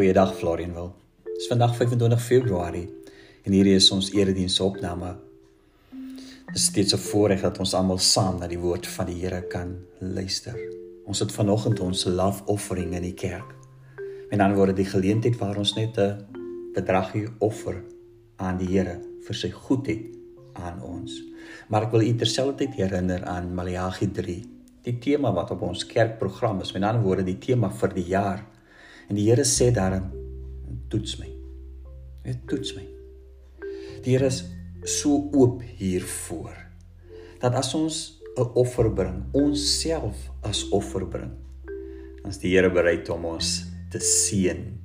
Goeiedag Florianwil. Dit is vandag 25 Februarie en hierdie is ons erediens opname. Dit is steeds 'n voorreg dat ons almal saam na die woord van die Here kan luister. Ons het vanoggend ons lofoffering in die kerk. Met ander woorde die geleentheid waar ons net 'n bedragie offer aan die Here vir sy goedheid aan ons. Maar ek wil u terselfdertyd herinner aan Maleagi 3, die tema wat op ons kerkprogram is. Met ander woorde die tema vir die jaar En die Here sê daarin toets my. Net toets my. Die Here is so oop hiervoor dat as ons 'n offer bring, ons self as offer bring, dan is die Here bereid om ons te seën,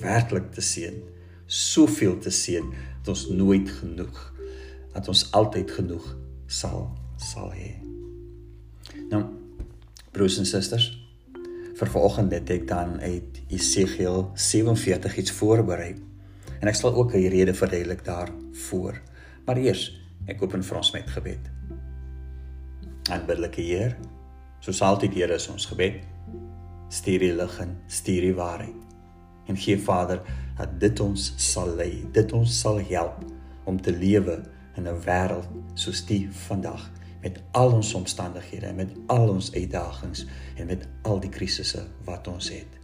werklik te seën, soveel te seën dat ons nooit genoeg dat ons altyd genoeg sal sal hê. Nou broers en susters, vir vanoggend het ek dan uit Jesegiel 47 iets voorberei. En ek sal ook 'n rede verduidelik daarvoor. Maar eers, ek open vir ons met gebed. Aanbiddelike Heer, soos altyd Here is ons gebed. Stuur die lig en stuur die waarheid. En gee Vader dat dit ons sal lei, dit ons sal help om te lewe in 'n wêreld soos die vandag met al ons omstandighede, met al ons uitdagings en met al die krisisse wat ons het.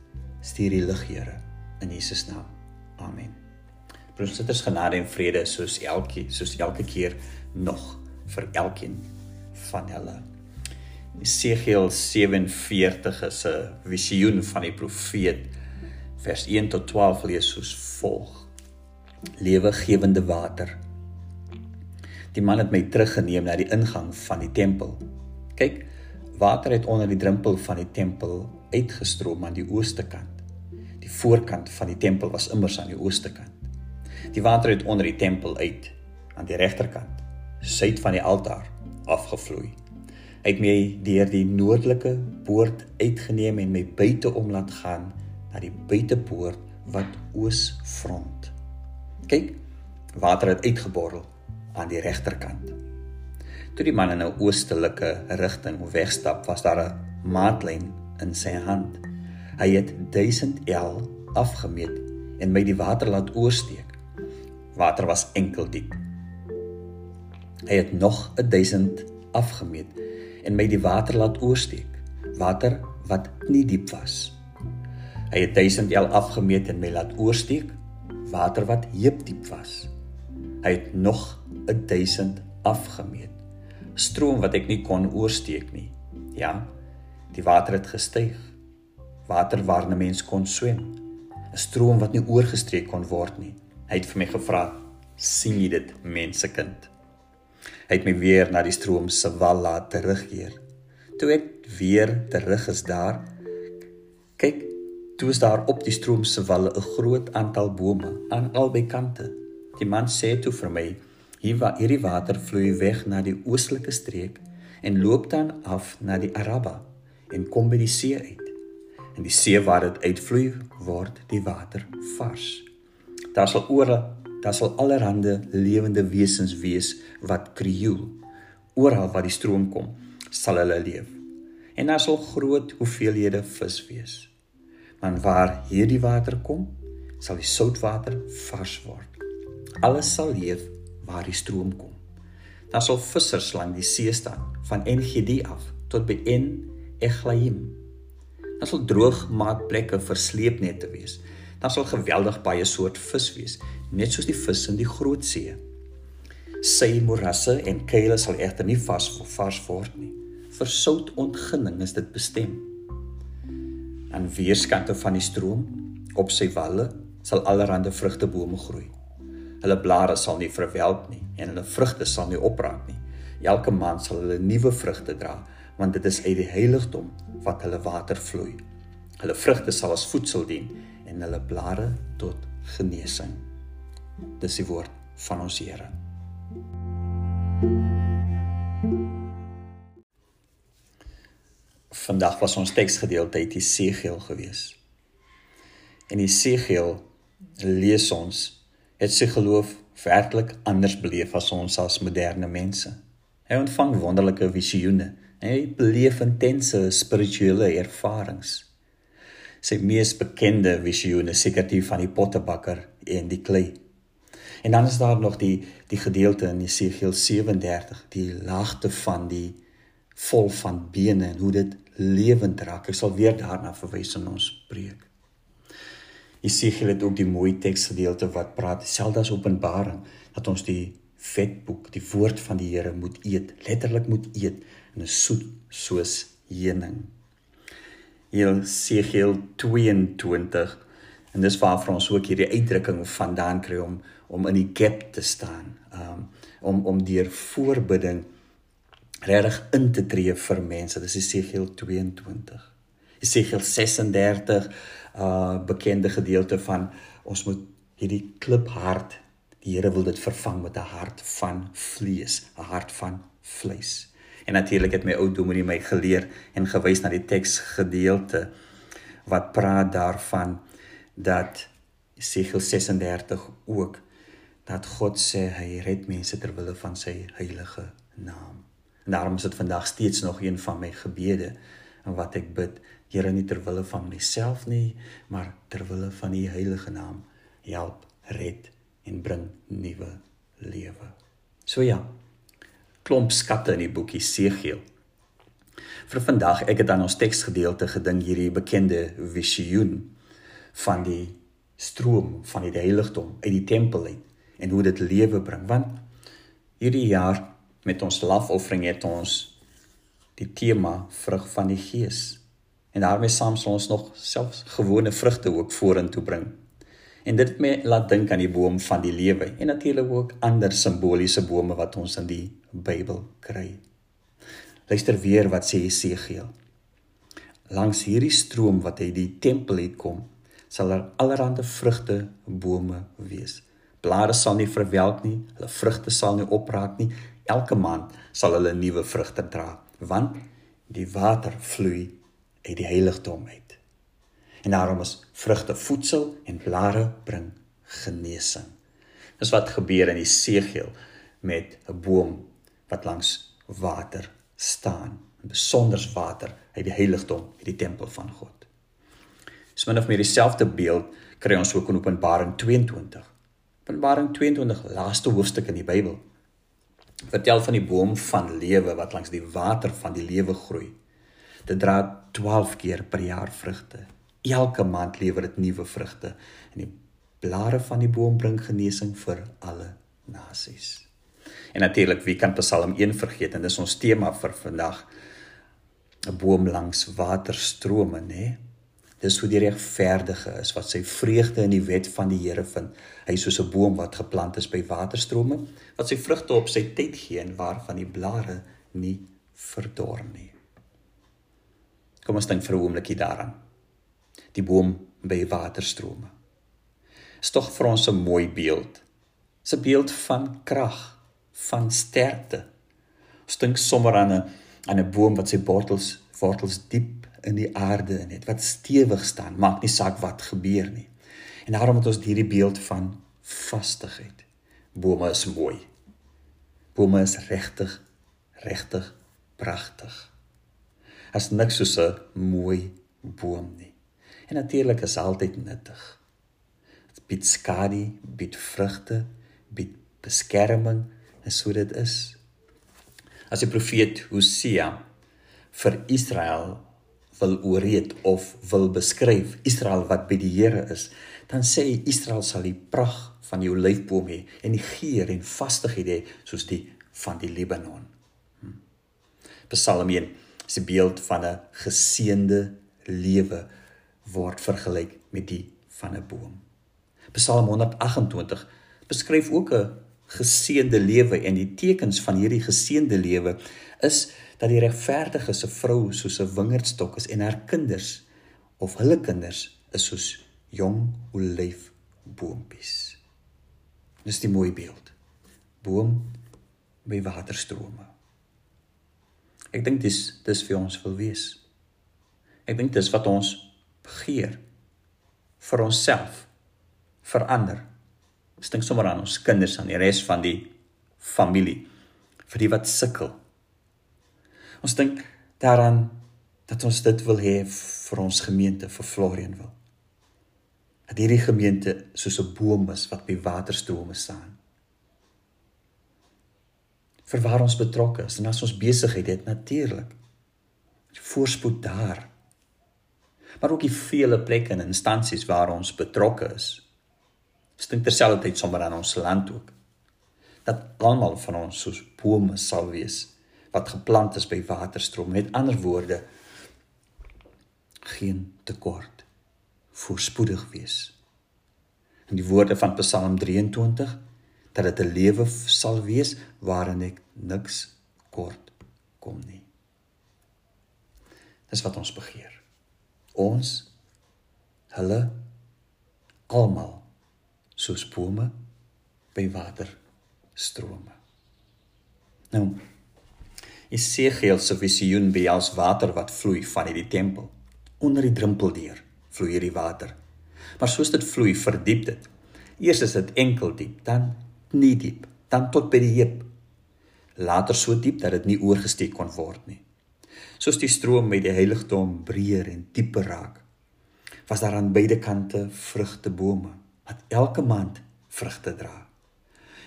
Stuur die lig, Here, in Jesus naam. Amen. Broers en susters, genade en vrede soos elke soos elke keer nog vir elkeen van julle. Esegiel 47 is 'n visioen van die profeet. Vers 1 tot 12 lees soos volg: Lewegewende water Die man het my teruggeneem na die ingang van die tempel. Kyk, water het onder die drempel van die tempel uitgestroom aan die ooste kant. Die voorkant van die tempel was immers aan die ooste kant. Die water het onder die tempel uit aan die regterkant, suid van die altaar, afgevloei. Hy het my deur die noordelike poort uitgeneem en my buite om laat gaan na die buitepoort wat oos front. Kyk, water het uitgeborrel aan die regterkant. Toe die man in 'n oostelike rigting wegstap, was daar 'n maatlyn in sy hand. Hy het 1000 L afgemeet en my die water laat oorsteek. Water was enkel diep. Hy het nog 1000 afgemeet en my die water laat oorsteek. Water wat nie diep was. Hy het 1000 L afgemeet en my laat oorsteek. Water wat heep diep was. Hy het nog 1000 afgemeet. Stroom wat ek nie kon oorsteek nie. Ja. Die water het gestyg. Water waar 'n mens kon swem. 'n Stroom wat nie oorgestreek kon word nie. Hy het vir my gevra, "Sien jy dit, mensekind?" Hy het my weer na die stroom se wal laat terugkeer. Toe ek weer terug is daar, kyk, toe is daar op die stroom se walle 'n groot aantal bome aan albei kante. Die man sê toe vir my: "Hier waar hierdie water vloei weg na die oostelike streek en loop dan af na die Araba en kom by die see uit. En die see waar dit uitvloei word die water vars. Daar sal oral daar sal allerhande lewende wesens wees wat krioel. Oral waar die stroom kom, sal hulle leef. En daar sal groot hoeveelhede vis wees. Maar waar hierdie water kom, sal die soutwater vars word alles sal leef waar die stroom kom. Daar sal vissers langs die see staan van Engedi af tot by En Eglaim. Daar sal droog maatplekke vir sleepnette wees. Daar sal geweldig baie soort vis wees, net soos die vis in die groot see. Sy morasse en kuile sal egter nie vas vars word nie. Vir sout ontginning is dit bestem. Aan weerskante van die stroom op sy walle sal allerlei vrugtebome groei. Hulle blare sal nie verwelk nie en hulle vrugte sal nie opraak nie. Elke maand sal hulle nuwe vrugte dra, want dit is uit die heiligdom wat hulle water vloei. Hulle vrugte sal as voedsel dien en hulle blare tot genesing. Dis die woord van ons Here. Vandag was ons teksgedeelte uit Jesegiel gewees. In Jesegiel lees ons het sy geloof werklik anders beleef as ons as moderne mense. Hy ontvang wonderlike visioene en hy beleef intense spirituele ervarings. Sy mees bekende visioen is seker die van die pottebakker en die klei. En dan is daar nog die die gedeelte in Jesegiel 37, die laagte van die vol van bene en hoe dit lewend raak. Ek sal weer daarna verwys in ons preek. Jesegiel het ook die mooi teksgedeelte wat praat selfs as Openbaring dat ons die vetboek, die woord van die Here moet eet, letterlik moet eet en is soet soos heuning. Jesegiel 22 en dis waar vir ons ook hierdie uitdrukking vandaan kry om om in die gap te staan. Um om om deur voorbidding regtig in te tree vir mense. Dis Jesegiel 22. Jesegiel 36 uh bekende gedeelte van ons moet hierdie kliphart die Here wil dit vervang met 'n hart van vlees, 'n hart van vleis. En natuurlik het my ou dominee my geleer en gewys na die teksgedeelte wat praat daarvan dat Jesegiel 36 ook dat God sê hy red mense ter wille van sy heilige naam. En daarom is dit vandag steeds nog een van my gebede en wat ek bid, Here nie ter wille van myself nie, maar ter wille van u heilige naam, help, red en bring nuwe lewe. So ja, klomp skatte in die boekie Segiel. Vir vandag, ek het aan ons teksgedeelte gedink hierdie bekende visioen van die stroom van die heiligdom uit die tempel uit en hoe dit lewe bring want hierdie jaar met ons lafoffering het ons die tema vrug van die gees en daarmee saam sal ons nog selfs gewone vrugte ook vorentoe bring. En dit het my laat dink aan die boom van die lewe en natuurlik ook ander simboliese bome wat ons in die Bybel kry. Luister weer wat sê Jesegiel langs hierdie stroom wat uit die tempel uit kom sal daar allerlei vrugte bome wees. Blare sal nie verwelk nie hulle vrugte sal nie opraak nie. Elke maand sal hulle nuwe vrugte dra want die water vloei uit die heiligdom uit. En daarom is vrugte voedsel en blare bring genesing. Dis wat gebeur in die segel met 'n boom wat langs water staan. Besonder water uit die heiligdom uit die tempel van God. Is min of meer dieselfde beeld kry ons ook in Openbaring 22 Openbaring 22 laaste hoofstuk in die Bybel vertel van die boom van lewe wat langs die water van die lewe groei. Dit dra 12 keer per jaar vrugte. Elke maand lewer dit nuwe vrugte en die blare van die boom bring genesing vir alle nasies. En natuurlik, wie kan Psalm 1 vergeet? En dis ons tema vir vandag. 'n Boom langs waterstrome, nê? Nee? Dis hoe die regverdige is wat sy vreugde in die wet van die Here vind. Hy is soos 'n boom wat geplant is by waterstrome wat sy vrugte op sy tyd gee en waarvan die blare nie verdor nie. Kom ons dink vir 'n oombliekie daaraan. Die boom by waterstrome. Is tog vir ons 'n mooi beeld. 'n beeld van krag, van sterkte. Ons dink sommer aan 'n aan 'n boom wat sy wortels wortels diep in die aarde in het wat stewig staan, maak nie saak wat gebeur nie. En daarom het ons hierdie beeld van vastigheid. Bome is mooi. Bome is regtig regtig pragtig. As niks soos 'n mooi boom nie. En natuurlik is altyd nuttig. Dit bied skadu, bied vrugte, bied beskerming, en so dit is. As die profeet Hosea vir Israel wil ooreed of wil beskryf Israel wat by die Here is, dan sê hy Israel sal die prag van die olyfboom hê en die geur en vastigheid hê soos die van die Libanon. Hm. Psalm 1 is 'n beeld van 'n geseënde lewe word vergelyk met die van 'n boom. Psalm 128 beskryf ook 'n geseënde lewe en die tekens van hierdie geseënde lewe is dat die regverdige se vrou soos 'n wingerdstok is en haar kinders of hulle kinders is soos jong olyfboompies. Dis die mooi beeld. Boom by waterstrome. Ek dink dis dis vir ons wil wees. Ek dink dis wat ons begeer vir onsself vir ander. Ek dink sommer aan ons kinders aan die res van die familie vir die wat sukkel Ons dink daaraan dat ons dit wil hê vir ons gemeente vir Florian wil. Dat hierdie gemeente soos 'n boom is wat by waterstrome staan. Vir waar ons betrokke is en as ons besigheid het natuurlik. Voorspoed daar. Maar ook die vele plekke en instansies waar ons betrokke is. Stink terselfdertyd sommer aan ons land ook. Dat almal van ons soos bome sal wees wat geplant is by waterstrome. Met ander woorde, geen tekort voorspoedig wees. In die woorde van Psalm 23 dat dit 'n lewe sal wees waarin ek niks kort kom nie. Dis wat ons begeer. Ons hulle almal soos bome by water strome. Nou Esegiel se visioen behels water wat vloei van hierdie tempel onder die drempeldeer vloei hierdie water. Maar soos dit vloei, verdiep dit. Eers is dit enkel diep, dan nie diep, dan tot by die heup. Later so diep dat dit nie oorgesteek kon word nie. Soos die stroom met die heiligdom breër en dieper raak, was daar aan beide kante vrugtebome wat elke maand vrugte dra.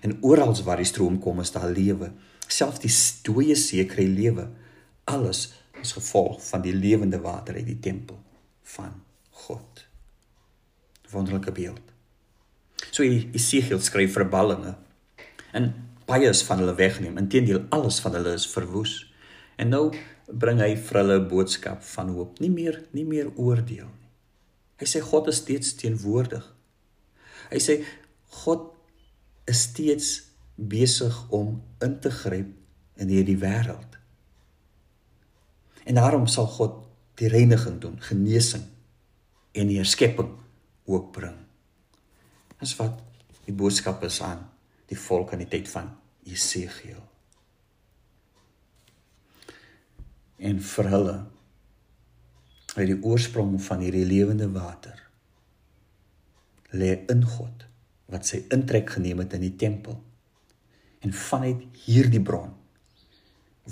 En oral waar die stroom kom, is daar lewe. Selfs die dooie see kry lewe. Alles as gevolg van die lewende water uit die tempel van God. Wonderlike beeld. So Esegiel skryf vir ballinge en baie is van hulle weggeneem. Inteendeel alles van hulle is verwoes. En nou bring hy vir hulle 'n boodskap van hoop, nie meer nie meer oordeel nie. Hy sê God is steeds teenwoordig. Hy sê God is steeds besig om in te gryp in hierdie wêreld. En daarom sal God die reiniging doen, genesing en die herskepping ook bring. Dis wat die boodskap is aan die volk aan die tyd van Jesegiel. En vir hulle uit die oorsprong van hierdie lewende water lê in God wat sy intrek geneem het in die tempel. En vanuit hierdie bron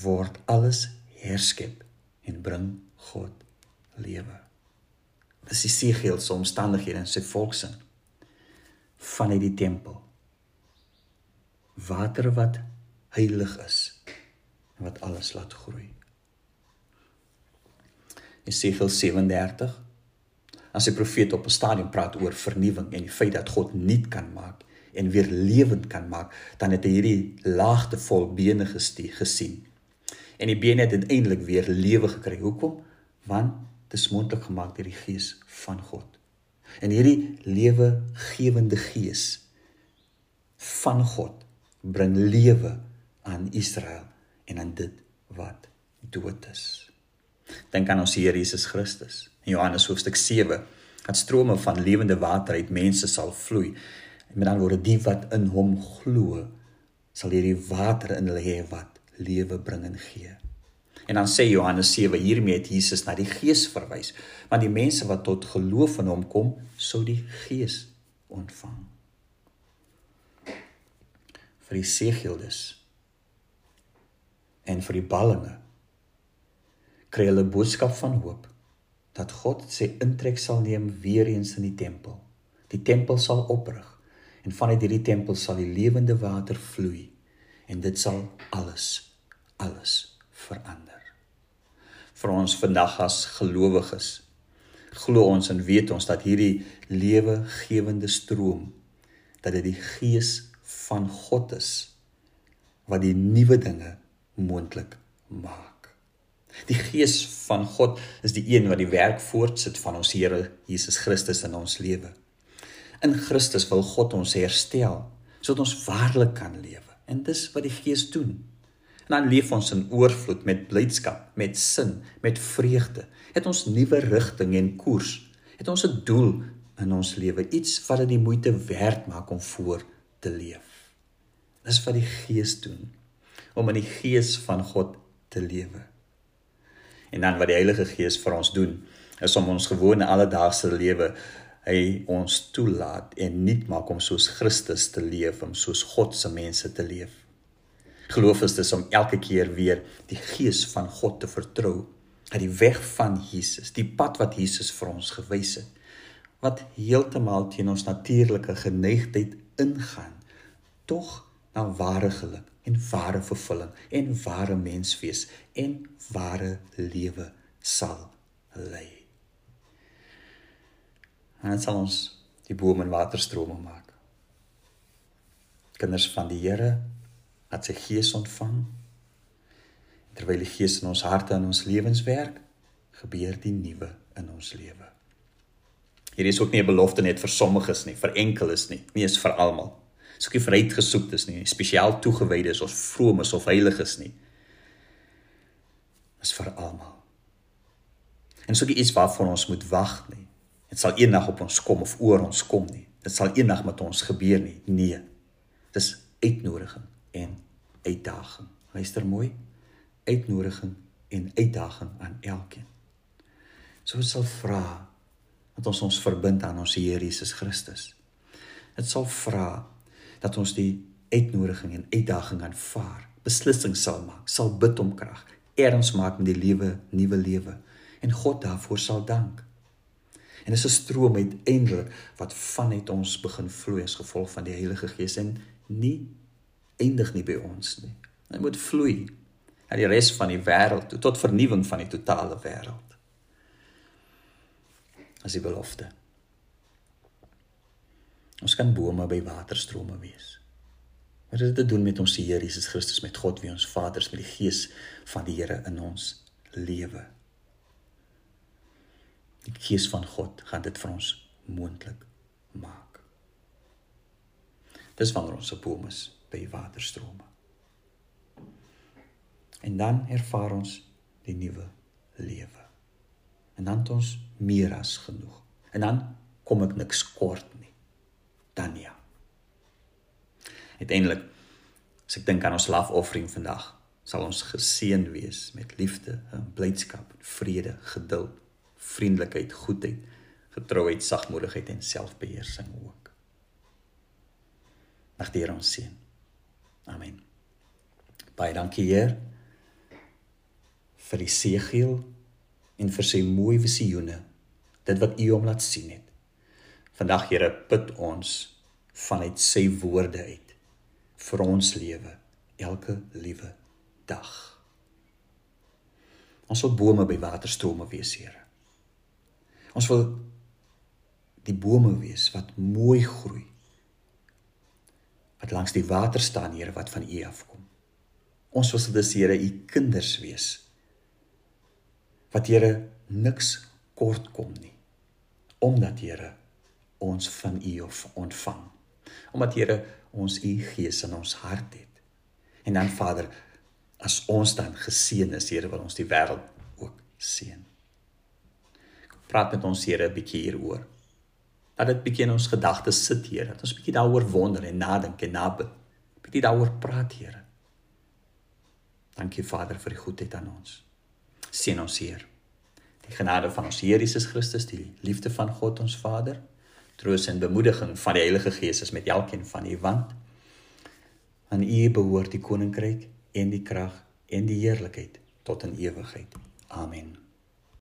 word alles herskep en bring God lewe. Dis die Siegeel se omstandighede en sy volksin van uit die tempel. Water wat heilig is en wat alles laat groei. Jesegiel 37 As 'n profeet op 'n stadium praat oor vernuwing en die feit dat God nuut kan maak en weer lewend kan maak, dan het hy hierdie laagte vol bene gesien en die bene het uiteindelik weer lewe gekry. Hoekom? Want dit is moontlik gemaak deur die gees van God. En hierdie lewegewende gees van God bring lewe aan Israel en aan dit wat dood is. Dink aan ons Here Jesus Christus. In Johannes hoofstuk 7 dat strome van lewende water uit mense sal vloei. En met ander woorde, die wat in hom glo, sal hierdie water in hulle hê wat lewe bring en gee. En dan sê Johannes 7 hiermee het Jesus na die Gees verwys, want die mense wat tot geloof in hom kom, sou die Gees ontvang. Vir die seëgildes en vir die ballinge kry hulle boodskap van hoop dat God sy intrek sal neem weer eens in die tempel. Die tempel sal oprig en vanuit hierdie tempel sal die lewende water vloei en dit sal alles alles verander. Vir ons vandag as gelowiges glo ons en weet ons dat hierdie lewegewende stroom dat dit die gees van God is wat die nuwe dinge moontlik maak. Die gees van God is die een wat die werk voortsit van ons Here Jesus Christus in ons lewe. In Christus wil God ons herstel sodat ons waarlik kan lewe. En dis wat die Gees doen. En dan leef ons in oorvloed met blydskap, met sin, met vreugde. Het ons nuwe rigting en koers. Het ons 'n doel in ons lewe, iets wat dit die moeite werd maak om voor te leef. Dis wat die Gees doen om in die Gees van God te lewe. En dan wat die Heilige Gees vir ons doen, is om ons gewone alledaagse lewe hy ons toelaat en nuut maak om soos Christus te leef, om soos God se mense te leef. Geloof is dis om elke keer weer die gees van God te vertrou. uit die weg van Jesus, die pad wat Jesus vir ons gewys het, wat heeltemal teen ons natuurlike geneigtheid ingaan, tog na ware geluk en ware vervulling en ware menswees en ware lewe sal lei. En dit sal ons die bome en waterstrome maak. Kinders van die Here wat sy gees ontvang terwyl die gees in ons harte en ons lewens werk, gebeur die nuwe in ons lewe. Hier is ook nie 'n belofte net vir sommiges nie, vir enkeles nie, nie is vir almal. Dis ook nie vir uitgesoektes nie, spesiaal toegewydes of vromes of heiliges nie. Dis vir almal. En so iets waarvan ons moet wag nie. Dit sal eendag op ons kom of oor ons kom nie. Dit sal eendag met ons gebeur nie. Nee. Dis uitnodiging en uitdaging. Luister mooi. Uitnodiging en uitdaging aan elkeen. So sal vra dat ons ons verbind aan ons Here Jesus Christus. Dit sal vra dat ons die uitnodiging en uitdaging aanvaar, beslissings sal maak, sal bid om krag, erns maak met die lewe, nuwe lewe en God daarvoor sal dank. En dis 'n stroom uiteindelik wat vanuit ons begin vloei as gevolg van die Heilige Gees en nie eindig nie by ons nie. Hy moet vloei na die res van die wêreld tot vernuwing van die totale wêreld. As die belofte. Ons kan bome by waterstrome wees. Wat het dit te doen met ons Here Jesus Christus met God wie ons Vader is met die Gees van die Here in ons lewe? Die Gees van God gaan dit vir ons moontlik maak. Dis wanneer ons op bome is by waterstrome. En dan ervaar ons die nuwe lewe. En dan het ons meer as genoeg. En dan kom ek niks kort nie. Dan ja. Uiteindelik as ek dink aan ons lafoffering vandag, sal ons geseën wees met liefde, blydskap, vrede, geduld vriendelikheid, goedheid, getrouheid, sagmoedigheid en selfbeheersing ook. Mag die Here ons seën. Amen. Baie dankie Heer vir die seëgeel en vir sy mooi visioene, dit wat U hom laat sien het. Vandag Here bid ons vanuit sy woorde uit vir ons lewe elke liewe dag. Ons wil bome by waterstrome wees, Here. Ons wil die bome wees wat mooi groei. Wat langs die water staan, Here, wat van U afkom. Ons wil dis Here U kinders wees. Wat Here niks kort kom nie. Omdat Here ons van U of ontvang. Omdat Here ons U gees in ons hart het. En dan Vader, as ons dan geseën is, Here, wil ons die wêreld ook seën praat met ons Here 'n bietjie hieroor. Dat dit bietjie in ons gedagtes sit, Here, dat ons bietjie daaroor wonder en nadink en nabid. Bietjie daaroor praat, Here. Dankie Vader vir die goedheid aan ons. Seën ons Heer. Die genade van ons Here Jesus Christus, die liefde van God ons Vader, troos en bemoediging van die Heilige Gees is met elkeen van u want aan u behoort die koninkryk en die krag en die heerlikheid tot in ewigheid. Amen.